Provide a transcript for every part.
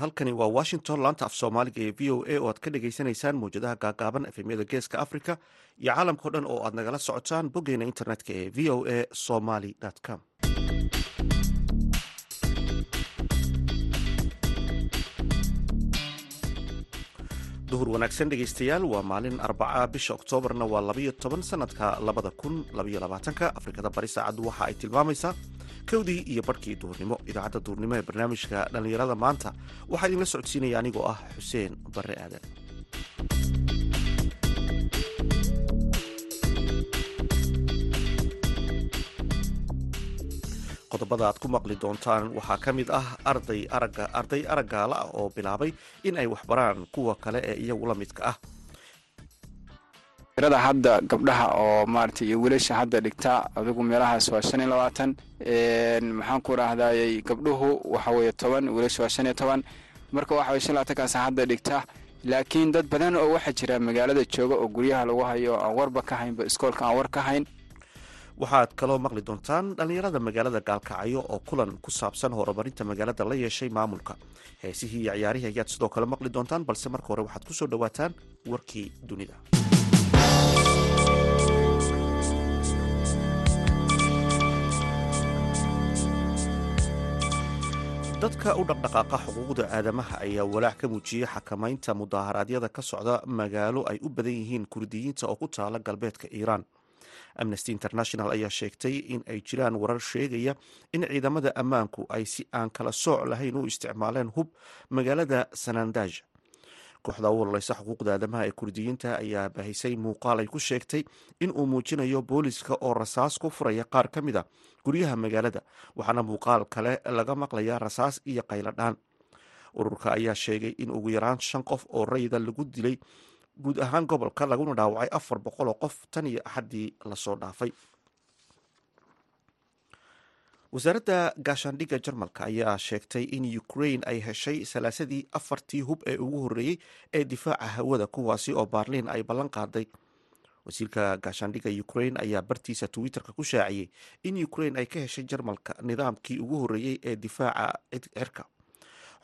halkani waa washington laanta af soomaaliga ee v o a oo aad ka dhagaysanaysaan mawjadaha gaagaaban efemyada geeska africa iyo caalamkao dhan oo aad nagala socotaan boggeena internetka ee v o a somaly com duhur wanaagsan dhegaystayaal waa maalin arbaca bisha oktoobarna waa labayo toban sanadka labada kun labaiyo labaatanka. Afrikada bari saacaddu waxa ay tilmaamaysaa kowdii iyo barhkii duhurnimo. Idaacadda duhurnimo ee barnaamijka dhallinyarada maanta waxaa idinla socodsiinaya anigoo ah xuseen barre aadan qodobada aad ku maqli doontaan. Waxaa ka mid ah arday aragga arday araggaala ah oo bilaabay in ay waxbaraan kuwa kale ee iyagu la midka ah. Tirada hadda gabdhaha oo maarata iyo wiilasha hadda dhigta adigu meelahaas waa shan iyo labaatan maxaan ku rahdaayey gabdhuhu waxa weeye toban wiilasha waa shan iyo toban. Marka waxa weye shan labaatankaas hadda dhigta laakiin dad badan oo waxaa jira magaalada jooga oo guryaha lagu hayo aan warba ka haynba iskoolka aan war ka hayn waxaad kaloo maqli doontaan dhallinyarada magaalada gaalkacyo oo kulan ku saabsan horumarinta magaalada la yeeshay maamulka. Heesihii iyo ciyaarihii ayaad sidoo kale maqli doontaan balse marka hore waxaad ku soo dhowaataan warkii dunida. Dadka u dhaqdhaqaaqa xuquuqda aadamaha ayaa walaac ka muujiyey xakamaynta mudaharaadyada ka socda magaalo ay u badan yihiin kurdiyiinta oo ku taala galbeedka iiraan amnesty international ayaa sheegtay in ay jiraan warar sheegaya in ciidamada ammaanku ay si aan kala sooc lahayn u isticmaaleen hub magaalada sanandaj kooxda u ololeysa xuquuqda aadamaha ee kurdiyiinta ayaa baahisay muuqaal ay ku sheegtay in uu muujinayo booliska oo rasaas ku furaya qaar ka mid a guryaha magaalada waxaana muuqaal kale laga maqlaya rasaas iyo qayladhaan ururka ayaa sheegay in ugu yaraan shan qof oo rayida lagu dilay guud ahaan gobolka laguna dhaawacay afar boqol oo qof tan iyo axaddii la soo dhaafay. Wasaaradda gaashaandhigga jarmalka ayaa sheegtay in ukrain ay heshay salaasadii afartii hub ee ugu horreeyey ee difaaca hawada kuwaasi oo baarliin ay ballan qaaday. Wasiirka gaashaandhigga ukrain ayaa bartiisa twitterka ku shaaciyey in ukrain ay ka heshay jarmalka nidaamkii ugu horreeyey ee difaaca cirka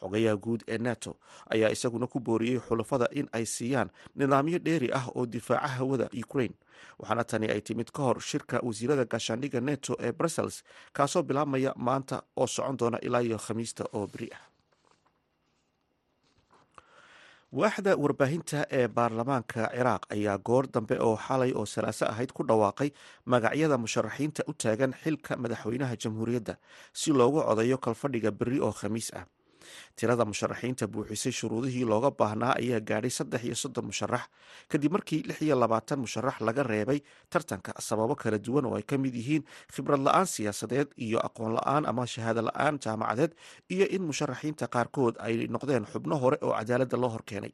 xogayaha guud ee nato ayaa isaguna ku booriyey xulafada in ay siiyaan nidaamyo dheeri ah oo difaaca hawada ukrain waxaana tani ay timid ka hor shirka wasiirada gaashaandhigga neto ee brussels kaasoo bilaabmaya maanta oo socon doona ilaa iyo khamiista oo beri ah. Waaxda warbaahinta ee baarlamaanka ciraaq ayaa goor dambe oo xalay oo salaaso ahayd ku dhawaaqay magacyada musharaxiinta u taagan xilka madaxweynaha jamhuuriyadda si loogu codayo kalfadhiga beri oo khamiis ah tirada musharaxiinta buuxisay shuruudihii looga baahnaa ayaa gaadhay saddex iyo soddon musharax. Kadib markii lix iyo labaatan musharax laga reebay tartanka sababo kala duwan oo ay ka mid yihiin khibrad la'aan siyaasadeed iyo aqoon la'aan ama shahaado la'aan jaamacadeed iyo in musharaxiinta qaarkood ay noqdeen xubno hore oo cadaaladda loo horkeenay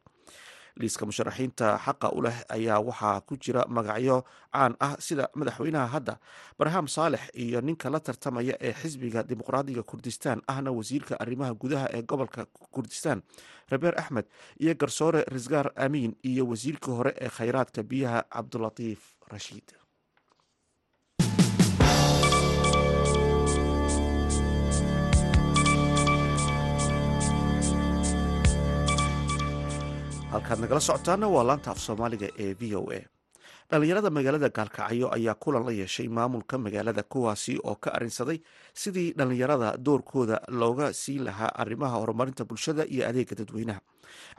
liiska musharaxiinta xaqa u leh ayaa waxaa ku jira magacyo caan ah sida madaxweynaha hadda barham saalex iyo ninka la tartamaya ee xisbiga dimuqraadiga kurdistaan ahna wasiirka arrimaha gudaha ee gobolka kurdistaan rabeer axmed iyo garsoore risgaar amiin iyo wasiirkii hore ee khayraadka biyaha cabdulatiif rashiid halkaad nagala socotaana waa laanta af soomaaliga ee v o a. Dhallinyarada magaalada gaalkacyo ayaa kulan la yeeshay maamulka magaalada kuwaasi oo ka arinsaday sidii dhallinyarada doorkooda looga siin lahaa arrimaha horumarinta bulshada iyo adeega dadweynaha.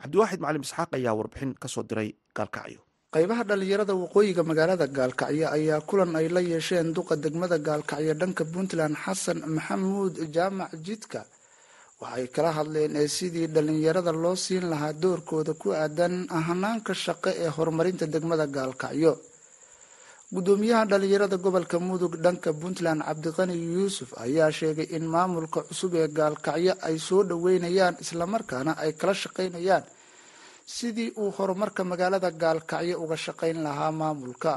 Cabdiwaaxid macalim isxaaq ayaa warbixin ka soo diray gaalkacyo qaybaha dhallinyarada waqooyiga magaalada gaalkacyo ayaa kulan ay la yeesheen duqa degmada gaalkacyo dhanka puntland xasan maxamuud jaamac jidka waxay kala hadleen ee sidii dhallinyarada loo siin lahaa doorkooda ku aadan hanaanka shaqo ee horumarinta degmada gaalkacyo. Guddoomiyaha dhallinyarada gobolka mudug dhanka puntland cabdiqani yuusuf ayaa sheegay in maamulka cusub ee gaalkacyo ay soo dhaweynayaan islamarkaana ay kala shaqaynayaan sidii uu horumarka magaalada gaalkacyo uga shaqayn lahaa maamulka.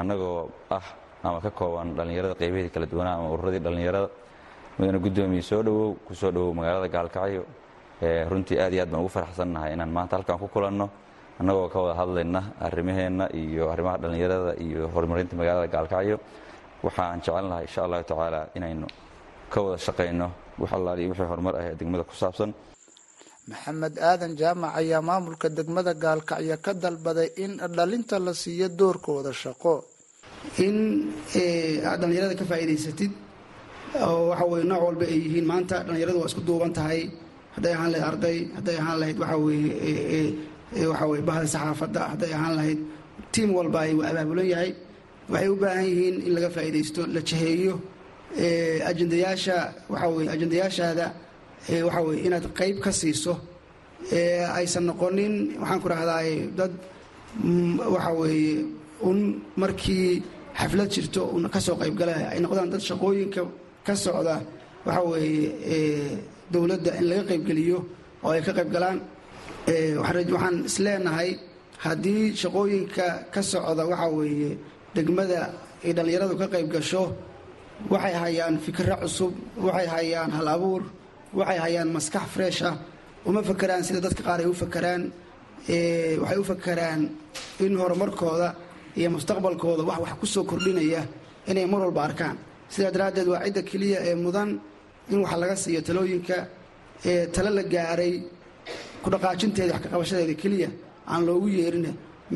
Annagoo ah ama ka kooban dhallinyarada qeybaheedii kala duwanaa ama ururadii dhallinyarada mudane guddoomiye soo dhowow ku soo dhowow magaalada gaalkacyo. Runtii aad iyo aad baan ugu faraxsannahay inaan maanta halkan ku kulanno. Annagoo ka wada hadlayna arrimaheenna iyo arrimaha dhallinyarada iyo horumarinta magaalada gaalkacyo. Waxaan jecelnahay insha allahu tacaala inaynu ka wada shaqayno wax allaaliyo wixii horumar ah ee degmada ku saabsan. Maxamed aadan jaamac ayaa maamulka degmada gaalkacyo ka dalbaday in dhalinta la siiyo doorkooda shaqo. In aad dhallinyarada ka faa'iidaysatid waxa nooc walba ay yihiin. Maanta dhallinyaradu waa isku duuban tahay. Hadday ahaan lahayd arday hadday ahaan lahayd waxa weye waxa weye bahda saxaafadda hadday ahaan lahayd tiim walba ay abaabulan yahay. Waxay u baahan yihiin in laga faa'iidaysto la jaheeyo ajendayaasha waxa weye weye inaad qayb ka siiso. Aysan noqonin waxaan ku rahdaa dad waxa weeye un markii xaflad jirto un ka soo qaybgalaya ay noqdaan dad shaqooyinka ka socda waxa weeye dowladda in laga qaybgeliyo oo ay ka qaybgalaan waxaan isleenahay haddii shaqooyinka ka socda waxa weeye degmada ay dhallinyaradu ka qayb gasho waxay hayaan fikiro cusub waxay hayaan hal abuur waxay hayaan maskax freesha uma fakeraan sida dadka qaar ay u fakeraan waxay u fakeraan in horumarkooda iyo mustaqbalkooda wax wax ku soo kordhinaya inay mar walba arkaan sidaa daraaddeed waa cidda keliya ee mudan in wax laga siiyo talooyinka ee talo la gaaray ku dhaqaajinteeda wax ka qabashadeeda keliya aan loogu yeerin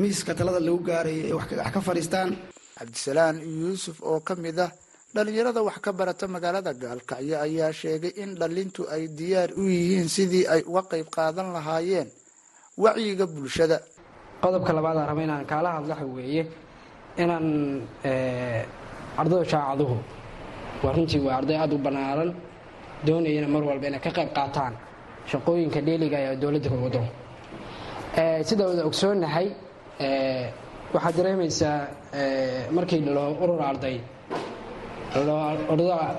miiska talada lagu gaaray ee wax ka fadhiistaan. Cabdisalaan yuusuf oo ka mid ah dhalinyarada wax ka barata magaalada gaalkacyo ayaa sheegay in dhalintu ay diyaar u yihiin sidii ay uga qayb qaadan lahaayeen wacyiga bulshada. Qodobka labaadaan raba inaan kaala hadlaha weeye inaan ardada shaacaduhu waa runtii waa arday aada u bannaaran doonayana mar walba inay ka qayb qaataan shaqooyinka dheeliga ee dowladda wado sida wada ogsoonnahay waxaad dareemaysaa markii loo urur arday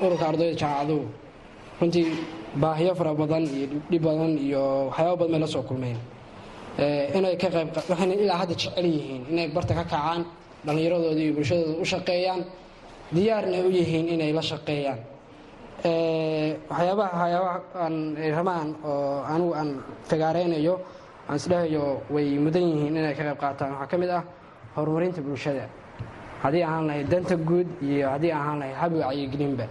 ururka ardayda jaacaduhu runtii baahiyo fara badan iyo dhib badan iyo waxyaaba badan bay la soo kulmeen. Inay ka qayb waxayna ilaa hadda jecel yihiin inay barta ka kacaan dhallinyaradooda iyo bulshadooda u shaqeeyaan diyaarna u yihiin inay la shaqeeyaan. Waxyaabaha waxyaabaha aan ramaan oo anigu aan fagaareynayo aan isdhahayo way mudan yihiin inay ka qayb qaataan. Waxaa ka mid ah horumarinta bulshada. Haddii ahaan lahayd danta guud iyo haddii ahaan lahayd hab wacyigelinba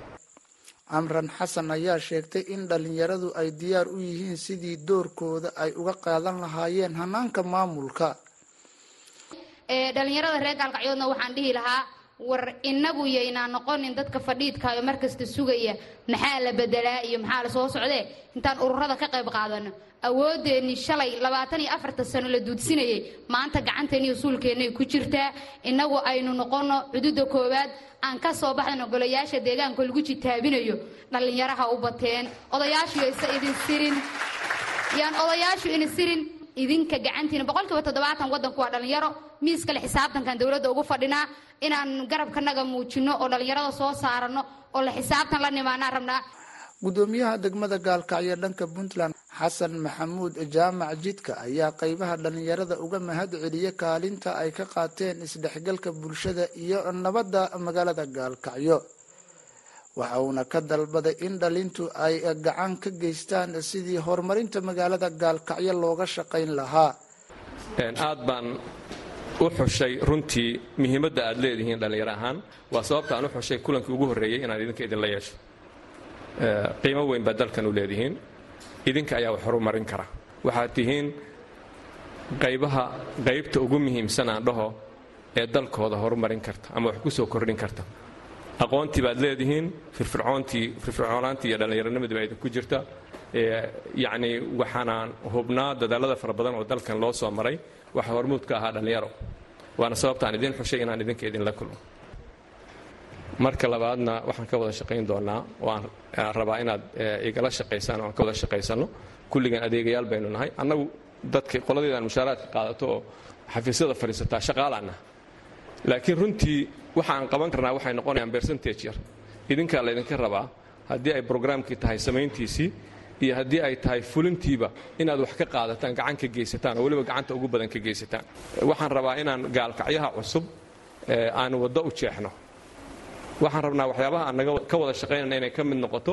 amran xasan ayaa sheegtay in dhalinyaradu ay diyaar u yihiin sidii doorkooda ay uga qaadan lahaayeen hanaanka maamulka. Dhalinyarada reer gaalkacyoodna waxaan dhihi lahaa war inagu yaynaa noqonin dadka fadhiidkaayo markasta sugaya. Maxaa la bedelaa iyo maxaa la soo socdee? Intaan ururada ka qayb qaadano. Awoodeennii shalay labaatan iyo afartan sano la duudsinayay. Maanta gacanteeniiyo suulkeennay ku jirtaa. Innagu aynu noqonno cududa koowaad. Aan ka soo baxdano golayaasha deegaanka lagu jitaabinayo dhallinyaraha u bateen. Odayaashu yaysa idin sirin. Yaan odayaashu ina sirin. Idinka gacantiina boqolkiiba toddobaatan waddanku waa dhallinyaro miis kale xisaabtankan dowladda ugu fadhinaa inaan garabkanaga muujinno oo dhallinyarada soo saaranno oo la xisaabtan la nimaanaan rabnaa gudoomiyaha degmada gaalkacyo dhanka puntland xasan maxamuud jaamac jidka ayaa qeybaha dhalinyarada uga mahad celiya kaalinta ay ka qaateen isdhexgalka bulshada iyo nabadda magaalada gaalkacyo waxa uuna ka dalbaday in dhalintu ay gacan ka geystaan sidii horumarinta magaalada gaalkacyo looga shaqayn lahaa. Aad baan u xushay runtii muhiimadda aad leedihiin dhallinyaro ahaan waa sababta aan u xushay kulankii ugu horreeyey inaan idinka idinla yeesho. Qiimo weyn baa dalkan u leedihiin. Idinka ayaa wax horumarin kara. Waxaad tihiin qaybaha qaybta ugu muhiimsan aan dhaho ee dalkooda horumarin karta ama wax ku soo kordhin karta. Aqoontii baad leedihiin firfircoontii firfircoonaantii iyo dhallinyaronimadii baa idinku jirta. Yacnii waxaanaan hubnaa dadaalada fara badan oo dalkan loo soo maray. Waxa hormuud ka ahaa dhallinyaro waana sababtaan idiin xushay inaan idinka idinla kulmo. Marka labaadna waxaan ka wada shaqayn doonaa waan rabaa inaad igala shaqaysaan aan ka wada shaqaysanno kulligan adeegayaal baynu nahay. Annagu dadka qoladeedaan mushaaraadka qaadato oo xafiisyada fadhiisataa shaqaalaana laakiin runtii waxa aan qaban karnaa waxay noqonayaan bercentage yar. Idinkaa laydinka rabaa haddii ay brograamkii tahay samayntiisii iyo haddii ay tahay fulintiiba inaad wax ka qaadataan gacan ka geysataan oo weliba gacanta ugu badan ka geysataan. Waxaan rabaa inaan gaalkacyaha cusub aan waddo u jeexno. Waxaan rabnaa waxyaabaha aan naga ka wada shaqaynayna inay ka mid noqoto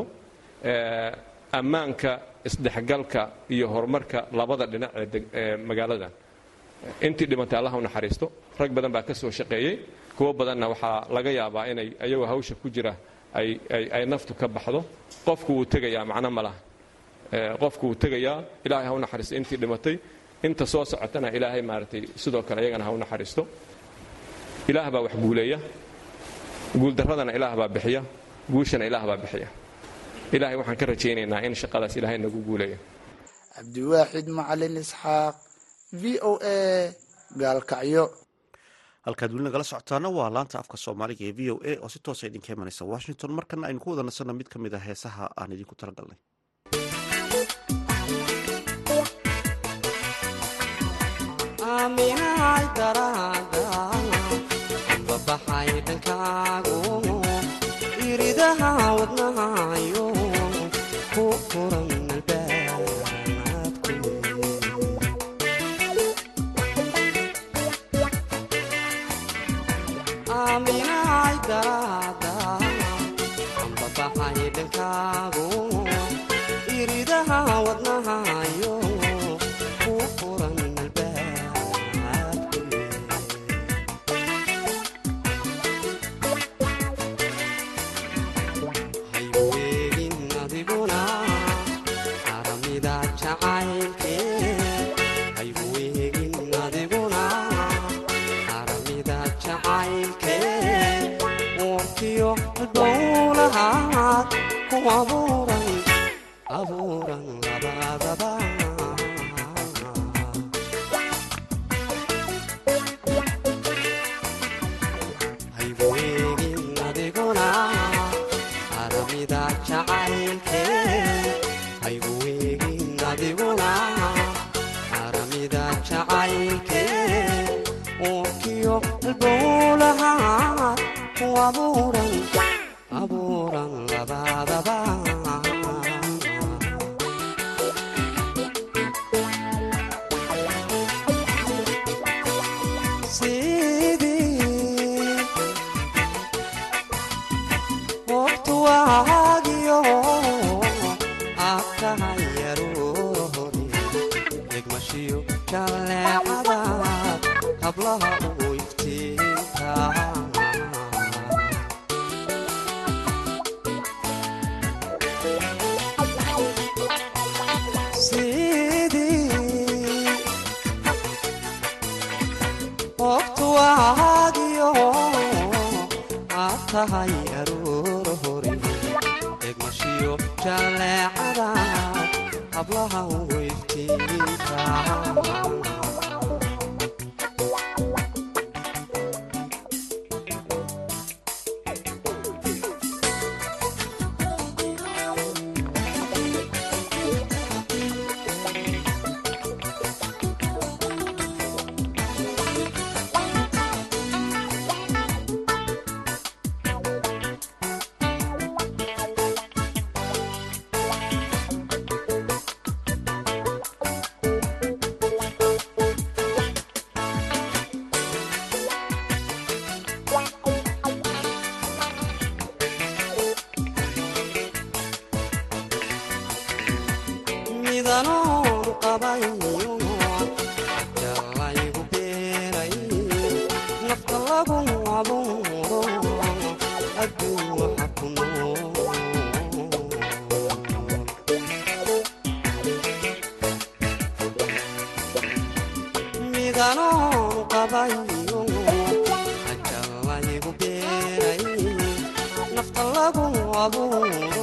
ammaanka isdhexgalka iyo horumarka labada dhinac ee magaaladan. Intii dhimatay allah u naxariisto rag badan baa ka soo shaqeeyey. Kuwo badanna waxaa laga yaabaa inay ayagoo hawsha ku jira ay naftu ka baxdo. Qofku wuu tegayaa macno ma laha qofku wuu tegayaa ilaahay ha u naxariisto. Intii dhimatay inta soo socotana ilaahay maaragtay sidoo kale iyagana ha u naxariisto. Ilaah baa wax guuleeya. Guuldarradana ilaah baa bixiya. Guushana ilaah baa bixiya. Ilaahay waxaan ka rajaynaynaa in shaqadaas ilaahay nagu guuleeyo. Cabdiwaaxid macalin isxaaq v o a gaalkacyo. Halkaad weli nagala socotaana waa laanta afka soomaaliga ee v o a oo si toosa idinka imanaysa washington. Markana aynu ku wada nasanno mid ka mid a heesaha aan idinku talagalnay aaminahay daraada babaxay dhankaagu ku midanoon qabayo jalaygu beeray nafta lagu abuuro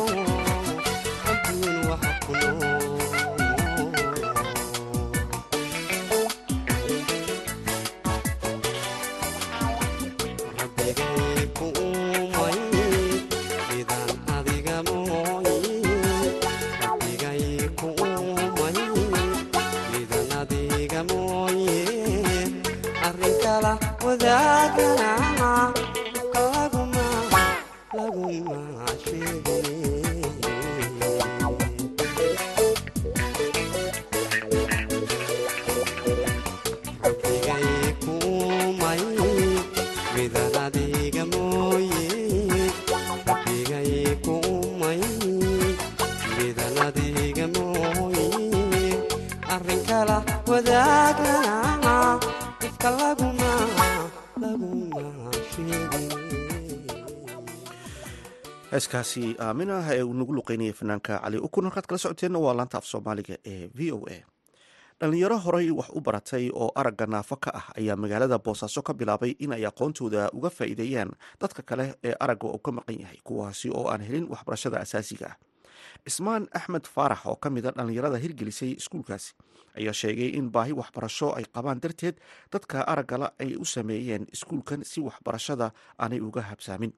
kala wadaagna ifka laguma heeskaasi aaminah ee uu nagu luqeynayay fanaanka cali ukun halkaad kala socoteenna waa laanta af soomaaliga ee v o a. Dhalinyaro horey wax u baratay oo aragga naafo ka ah ayaa magaalada boosaaso ka bilaabay in ay aqoontooda uga faa'iideeyaan dadka kale ee aragga uu ka maqan yahay kuwaasi oo aan helin waxbarashada asaasiga ah cismaan axmed faarax oo ka mid a dhallinyarada hirgelisay iskuulkaasi ayaa sheegay in baahi waxbarasho ay qabaan darteed dadka araggala ay u sameeyeen iskuulkan si waxbarashada aanay uga habsaamin.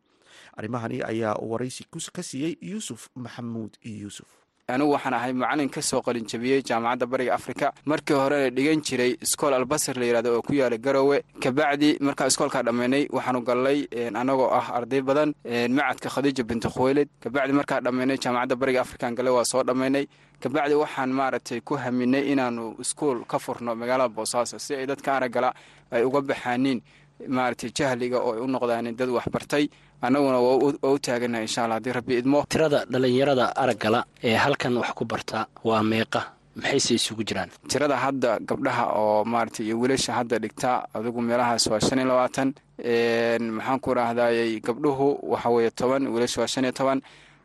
Arrimahani ayaa waraysi ka siiyey yuusuf maxamuud yuusuf anigu waxaan ahay macalin ka soo qalinjabiyey jaamacadda bariga afrika. Markii horena dhigan jiray iskool albasar la yidhahdo oo ku yaalla garowe. Kabacdi markaa iskoolkaa dhammaynay waxaanu gallay annagoo ah arday badan macadka khadiija binti khuweyled kabacdi markaa dhammaynay jaamacadda bariga afrikaan gallay waa soo dhammaynay kabacdi waxaan maaragtay ku haminay inaanu iskuol ka furno magaalada boosaaso si ay dadka araggala ay uga baxaaniin maaragtay jahliga oo ay u noqdaan dad waxbartay annaguna waa u taaganaha insha alla haddii rabbi idmo. Tirada dhallinyarada araggala ee halkan wax ku barta waa meeqa. Maxayse isugu jiraan? Tirada hadda gabdhaha oo maaragtay iyo wiilasha hadda dhigta adigu meelahaas waa shan iyo labaatan. Maxaan ku rahdayy gabdhuhu waxa weeye toban wiilasha waa shan iyo toban.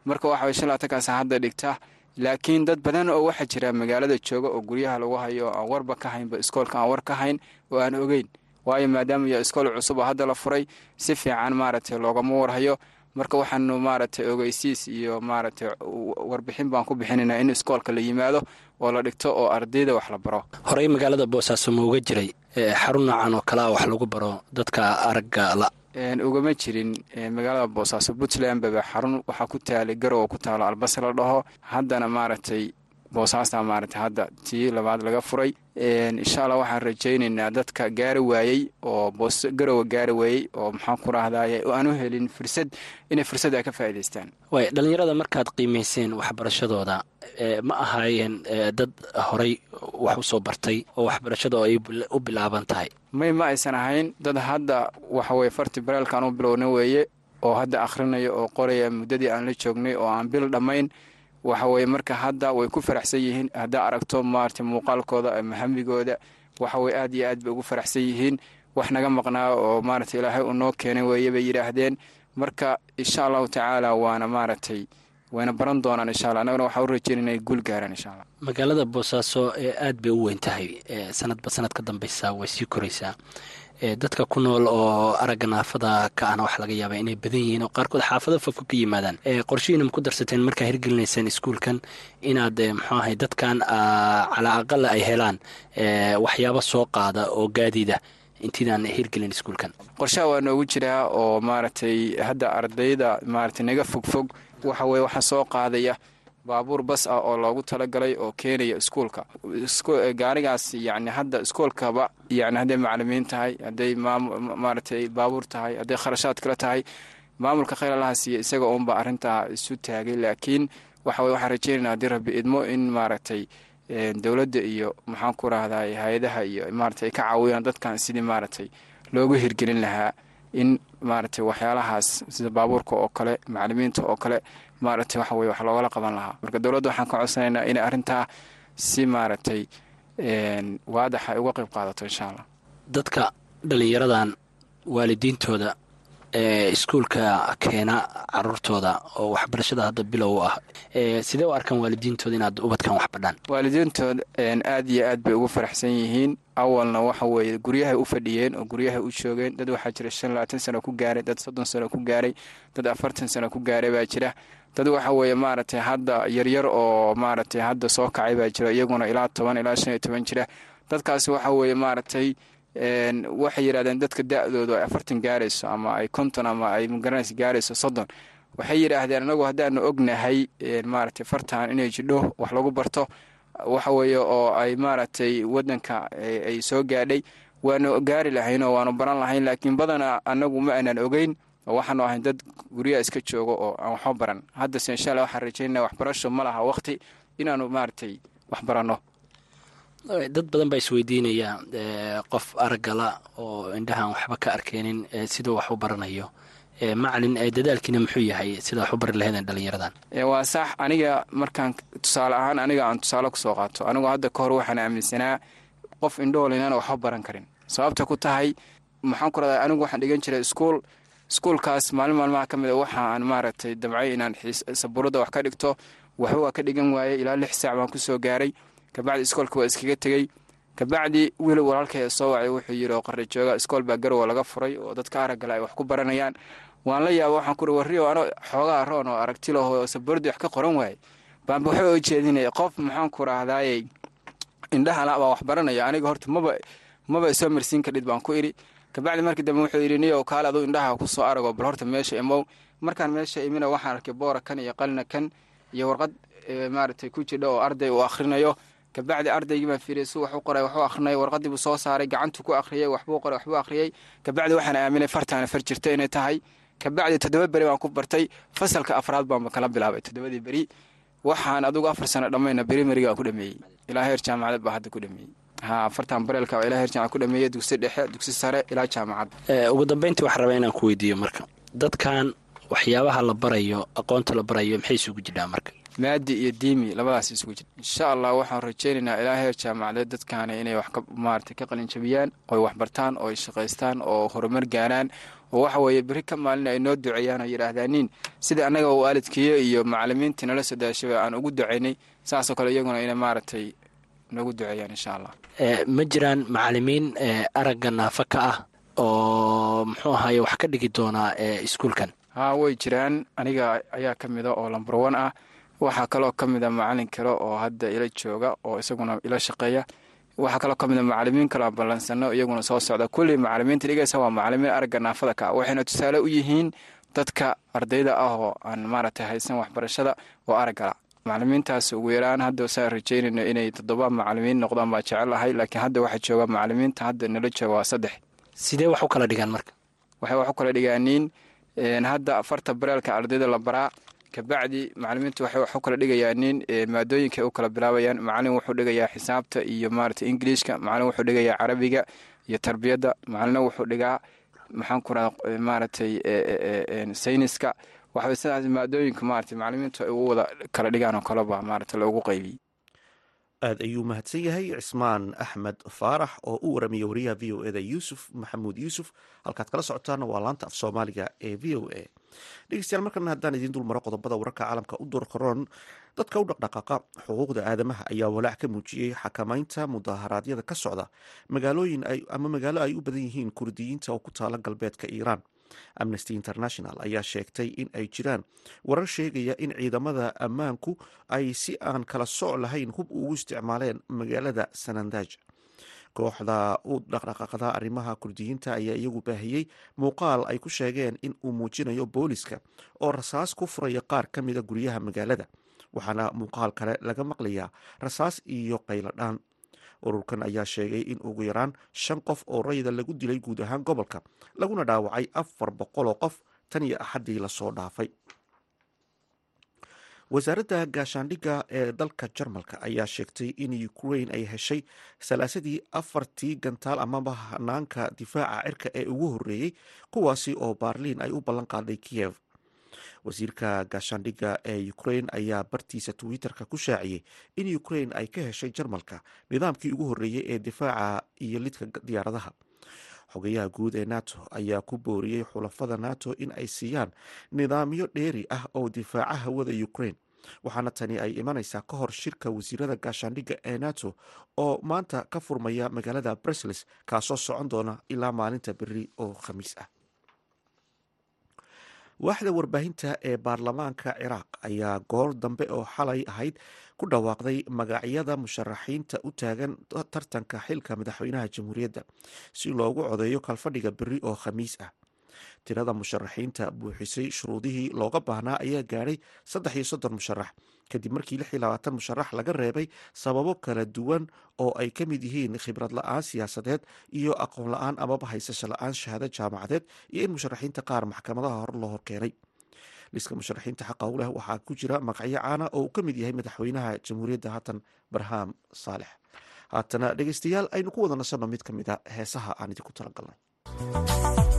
Marka waxa weye shan labaatankaas hadda dhigta laakiin dad badan oo waxaa jira magaalada jooga oo guryaha lagu hayo oo aan warba ka haynba iskoolka aan war ka hayn oo aan ogeyn waayo maadaama iyo iskool cusub oo hadda la furay si fiican maaragtay loogama warhayo. Marka waxaanu maaragtay ogeysiis iyo maaragtay warbixin baan ku bixinaynaa in iskoolka la yimaado oo la dhigto oo ardayda wax la baro. Horey magaalada boosaaso ma uga jiray xarun noocan oo kalea wax lagu baro dadka aragga la. Ugama jirin magaalada boosaaso puntland baba xarun waxaa ku taalay garow oo ku taalo albase la dhaho. Haddana maaragtay boosaasta maaragtay hadda tii labaad laga furay insha allah waxaan rajaynaynaa dadka gaari waayey oo garowa gaari waayey oo maxaan ku rahdaye aan u helin fursad inay fursad ay ka faa'idaystaan waay dhallinyarada markaad qiimayseen waxbarashadooda ma ahaayeen dad horay wax u soo bartay oo waxbarashada ay u bilaaban tahay? May ma aysan ahayn dad hadda waxaweye farti bareelkaan u bilowna weeye oo hadda akhrinayo oo qoraya muddadii aan la joognay oo aan bil dhammayn waxa weye marka hadda way ku faraxsan yihiin haddaa aragto maarata muuqaalkooda ama hamigooda waxaweye aad iyo aad bay ugu faraxsan yihiin. Wax naga maqnaa oo maarata ilaahay uu noo keenay weeye bay yidhaahdeen. Marka insha allahu tacaala waana maaragtay wayna baran doonaan insha alla annagana waxaa u rajeyn inay guul gaaraan insha allah magaalada boosaaso ee aad bay u weyn tahay sanadba sanad ka dambaysa way sii koraysaa dadka ku nool oo aragga naafada ka ahna waxaa laga yaabaa inay badan yihiin oo qaarkood xaafado fogfog ka yimaadaan. Qorshihiina ma ku darsateen markaa hirgelinaysaan iskuulkan inaad muxuu ahay dadkan calaa aqala ay helaan waxyaabo soo qaada oo gaadiida intiidaan hirgelin iskuulkan. Qorshaha waa noogu jiraa oo maaragtay hadda ardayda maaragtay naga fogfog waxa weye waxaa soo qaadaya baabuur bas ah oo loogu talagalay oo keenaya iskuulka. Gaarigaas yani hadda iskoolkaba yani hadday macalimiin tahay hadday maaragtay baabuur tahay hadday kharashaad kale tahay maamulka khayralaha siiya isaga uunba arrintaa isu taagay. Laakiin waxa weye waxaan rajeynayna haddii rabbi idmo in maaragtay dowladda iyo maxaan ku rahday hay'adaha iyo maaragtay ay ka caawiyaan dadkan sidii maaragtay loogu hirgelin lahaa in maaragtay waxyaalahaas sida baabuurka oo kale macalimiinta oo kale maaragtay waxa weye wax loogala qaban lahaa. Marka dowladda waxaan ka codsanaynaa inay arrintaa si maaragtay waadax ay uga qayb qaadato insha allah dadka dhallinyaradan waalidiintooda ee iskuulka keena caruurtooda oo waxbarashada hadda bilow ah sidee u arkaan waalidiintooda inaad ubadkan wax badhaan? Waalidiintooda aad iyo aad bay ugu faraxsan yihiin. Awalna waxa weeye guryahay u fadhiyeen oo guryahay u joogeen. Dad waxaa jira shan labaatan sano ku gaaray dad soddon sano ku gaaray dad afartan sano ku gaaray baa jira dad waxa weeye maaragtay hadda yaryar oo maaragtay hadda soo kacay baa jira iyaguna ilaa toban ilaa shan iyo toban jira. Dadkaasi waxa weeye maaragtay waxay yidhahdeen dadka da-doodu ay afartan gaarayso ama ay konton ama ay magaranaysa gaarayso soddon. Waxay yidhaahdeen anagu haddaanu ognahay maaragtay fartan inay jidho wax lagu barto waxa weeye oo ay maaragtay waddanka ay soo gaadhay waanu gaari lahayn oo waanu baran lahayn laakiin badanaa anagu ma aanan ogeyn oo waxaanu ahayn dad guryaha iska joogo oo aan waxba baran. Haddase insha alla waxaan rajaynaa waxbarasho ma laha waqti inaanu maaragtay wax baranno dad badan baa isweydiinaya qof araggala oo indhahaan waxba ka arkeenin siduu wax u baranayo. Macalin dadaalkiina muxuu yahay sida wax u bari lahaydeen dhallinyaradan? Waa sax. Aniga markaan tusaale ahaan aniga aan tusaale ku soo qaato. Anigu hadda ka hor waxaan aaminsanaa qof indhool inaan waxba baran karin. Sababta ku tahay maxaan ku radaa anigu waxaan dhigan jiray iskuol iskuolkaas maalin maalmaha ka mid a waxa aan maaragtay damcay inaan sabuurada wax ka dhigto. Waxba ka dhigan waayey ilaa lix saac baan ku soo gaaray. Kabacdi iskoolka waa iskaga tegey. Kabacdi wiil walaalkay soo wacay wuxuu yidhi oo qarra jooga iskool baa garowa laga furay oo dadka araggale ay wax ku baranayaan. Waan la yaaba waxaan ku warriyo ano xoogaa roon oo aragti laho sabuuradi wax ka qoran waayey baanba waxba u jeedinaya qof maxaan ku raahdaayey indhaha la baa wax baranaya aniga horta maba maba isoo marsiin kadhid baan ku idhi kabacdi markii dambe wuxuu yidhi niyow kaale aduu indhaha ku soo arago bal horta meesha imow. Markaan meesha imina waxaan arkay boora kan iyo qalina kan iyo warqad maaragtay ku jidha oo arday uu akhrinayo. Kabacdi ardaygii baan fiiriyay si wax u qoray waxu akhrinayo warqadii buu soo saaray gacantuu ku akhriyey waxbuu qoray waxbuu akhriyey kabacdi waxaan aaminay fartaana far jirta inay tahay. Kabacdi toddoba beri baan ku bartay fasalka afraad baanba kala bilaabay toddobadii beri. Waxaan adugu afar sano dhammayna berimerigaan ku dhameeyey ilaa heer jaamacad baa hadda ku dhameeyey ha afartan bareelka ilaa heer jaamacad ku dhameeyey dugsi dhexe dugsi sare ilaa jaamacad. Ugu dambeyntii waxaan rabaa inaan ku weydiiyo marka. Dadkan waxyaabaha la barayo aqoonta la barayo maxay isugu jidhaa marka? Maadi iyo diimi labadaas isugu jira insha allah waxaan rajaynaynaa ilaa heer jaamacadeed dadkaani inay wax maarata ka qalinjabiyaan ooy waxbartaan oo ay shaqaystaan oo horumar gaaraan oo waxa weeye beri ka maalin ay noo duceeyaan oo yidhaahdaaniin sida annaga waalidkiyo iyo macalimiintii nala soo daashaba aan ugu ducaynay saasoo kale iyaguna inay maaragtay noogu duceeyaan insha allah. Ma jiraan macalimiin aragga naafa ka ah oo muxuu ahaye wax ka dhigi doonaa iskuulkan. Haa way jiraan. Aniga ayaa ka mida oo lambar wan ah. Waxaa kaloo ka mida macalin kale oo hadda ila jooga oo isaguna ila shaqeeya. Waxaa kaloo ka mida macalimiin kale aan ballansano iyaguna soo socda. Kullii macalimiinta dhigaysa waa macalimiin aragga naafada ka waxayna tusaale u yihiin dadka ardayda ah oo aan maaragtay haysan waxbarashada oo araggala macalimiintaas ugu yaraan hadda saan rajaynayno inay toddoba macalimiin noqdaan baa jecel ahay laakiin hadda waxaa jooga macalimiinta hadda nala jooga waa saddex. Sidee wax u kala dhigaan marka? Waxay wax u kala dhigaaniin hadda afarta bareelka ardayda la baraa kabacdi macalimiintu waxay wax u kala dhigayaa nin maadooyinka u kala bilaabayaan macalin wuxuu dhigayaa xisaabta iyo maarata ingiliishka macalin wuxuu dhigayaa carabiga iyo tarbiyadda macalina wuxuu dhigaa maxaan ku radaa maaragtay sayniska waxbay sidaas maadooyinka maarata macalimiintu ay u wada kala dhigaan oo kaleba maarata loogu qaybiyey aad ayuu mahadsan yahay cismaan axmed faarax oo u waramaya wariyaha v o eda yuusuf maxamuud yuusuf. Halkaad kala socotaana waa laanta af soomaaliga ee v o a. Dhegeystayaal markana haddaan idiin dul maro qodobada wararka caalamka u doorkaroon dadka u dhaqdhaqaaqa xuquuqda aadamaha ayaa walaac ka muujiyey xakamaynta mudaharaadyada ka socda magaalooyin ama magaalo ay u badan yihiin kurdiyiinta oo ku taala galbeedka iiraan amnesty international ayaa sheegtay in ay jiraan warar sheegaya in ciidamada ammaanku ay si aan kala soc lahayn hub ugu isticmaaleen magaalada sanandaj kooxda u dhaqdhaqaaqda arrimaha kurdiyiinta ayaa iyagu baahiyey muuqaal ay ku sheegeen in uu muujinayo booliska oo rasaas ku furaya qaar ka mida guryaha magaalada waxaana muuqaal kale laga maqlayaa rasaas iyo qayladhaan ururkan ayaa sheegay in ugu yaraan shan qof oo rayida lagu dilay guud ahaan gobolka laguna dhaawacay afar boqoloo qof tan iyo axaddii la soo dhaafay. Wasaaradda gaashaandhigga ee dalka jarmalka ayaa sheegtay in ukrain ay heshay salaasadii afartii gantaal amaba hanaanka difaaca cirka ee ugu horreeyey kuwaasi oo baarliin ay u ballan qaaday kiyev wasiirka gaashaandhigga ee ukrain ayaa bartiisa twitter-ka ku shaaciyey in ukrain ay ka heshay jarmalka nidaamkii ugu horreeyey ee difaaca iyo lidka diyaaradaha. Xogayaha guud ee nato ayaa ku booriyey xulafada nato in ay siiyaan nidaamyo dheeri ah oo difaaca hawada ukrain waxaana tani ay imanaysaa ka hor shirka wasiirada gaashaandhigga ee nato oo maanta ka furmaya magaalada brusels kaasoo socon doona ilaa maalinta beri oo khamiis ah waaxda warbaahinta ee baarlamaanka ciraaq ayaa goor dambe oo xalay ahayd ku dhawaaqday magacyada musharaxiinta u taagan tartanka xilka madaxweynaha jamhuuriyadda si loogu codeeyo kalfadhiga beri oo khamiis ah tirada musharaxiinta buuxisay shuruudihii looga baahnaa ayaa gaadhay saddex iyo soddon musharax. Kadib markii lix iyo labaatan musharax laga reebay sababo kala duwan oo ay ka mid yihiin khibrad la'aan siyaasadeed iyo aqoon la'aan amaba haysasho la'aan shahaado jaamacadeed iyo in musharaxiinta qaar maxkamadaha hore loo horkeenay liiska musharaxiinta xaqa u leh waxaa ku jira magacyo caana oo uu ka mid yahay madaxweynaha jamhuuriyadda haatan barham saalex haatana dhegeystayaal aynu ku wada nasanno mid ka mid a heesaha aan idinku talagalnay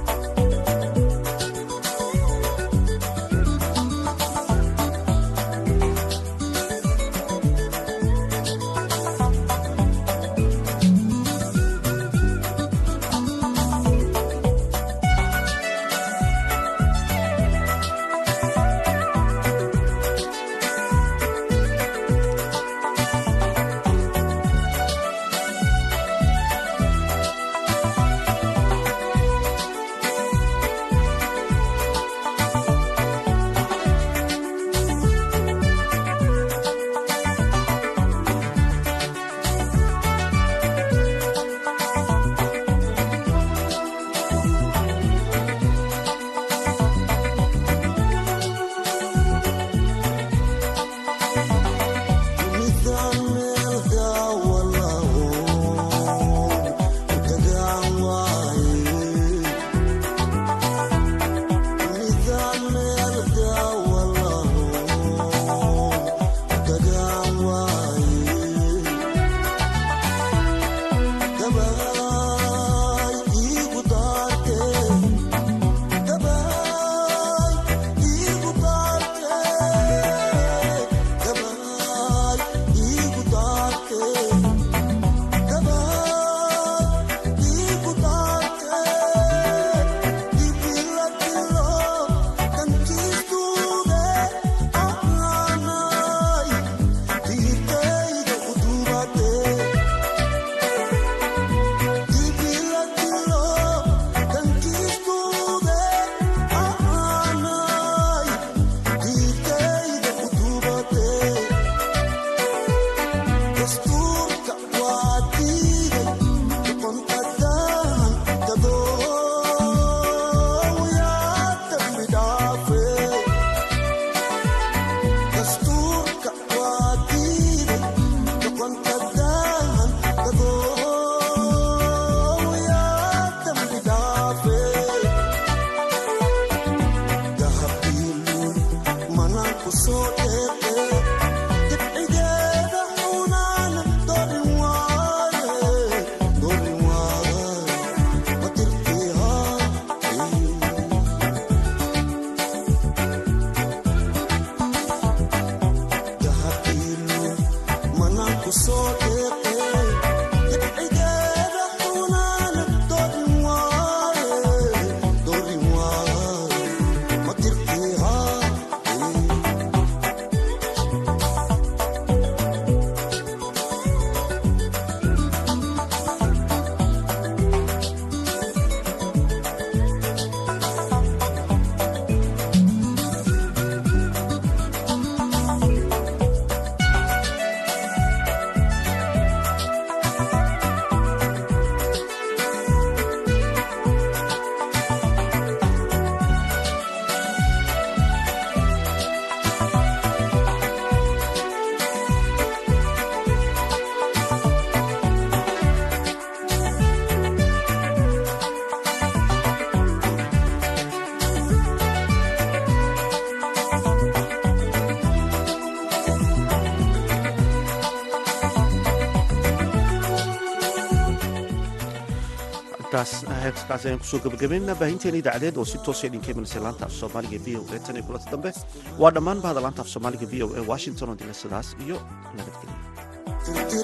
heeskaas ayaan ku soo gabagabaynaa baahinteena idaacadeed oo si toosa idinka imanaysa laanta af soomaaliga v o e tan iyo kulanta dambe waa dhammaan bahda laanta af soomaaliga v o e washington oo dila sidaas iyo nabadgelyo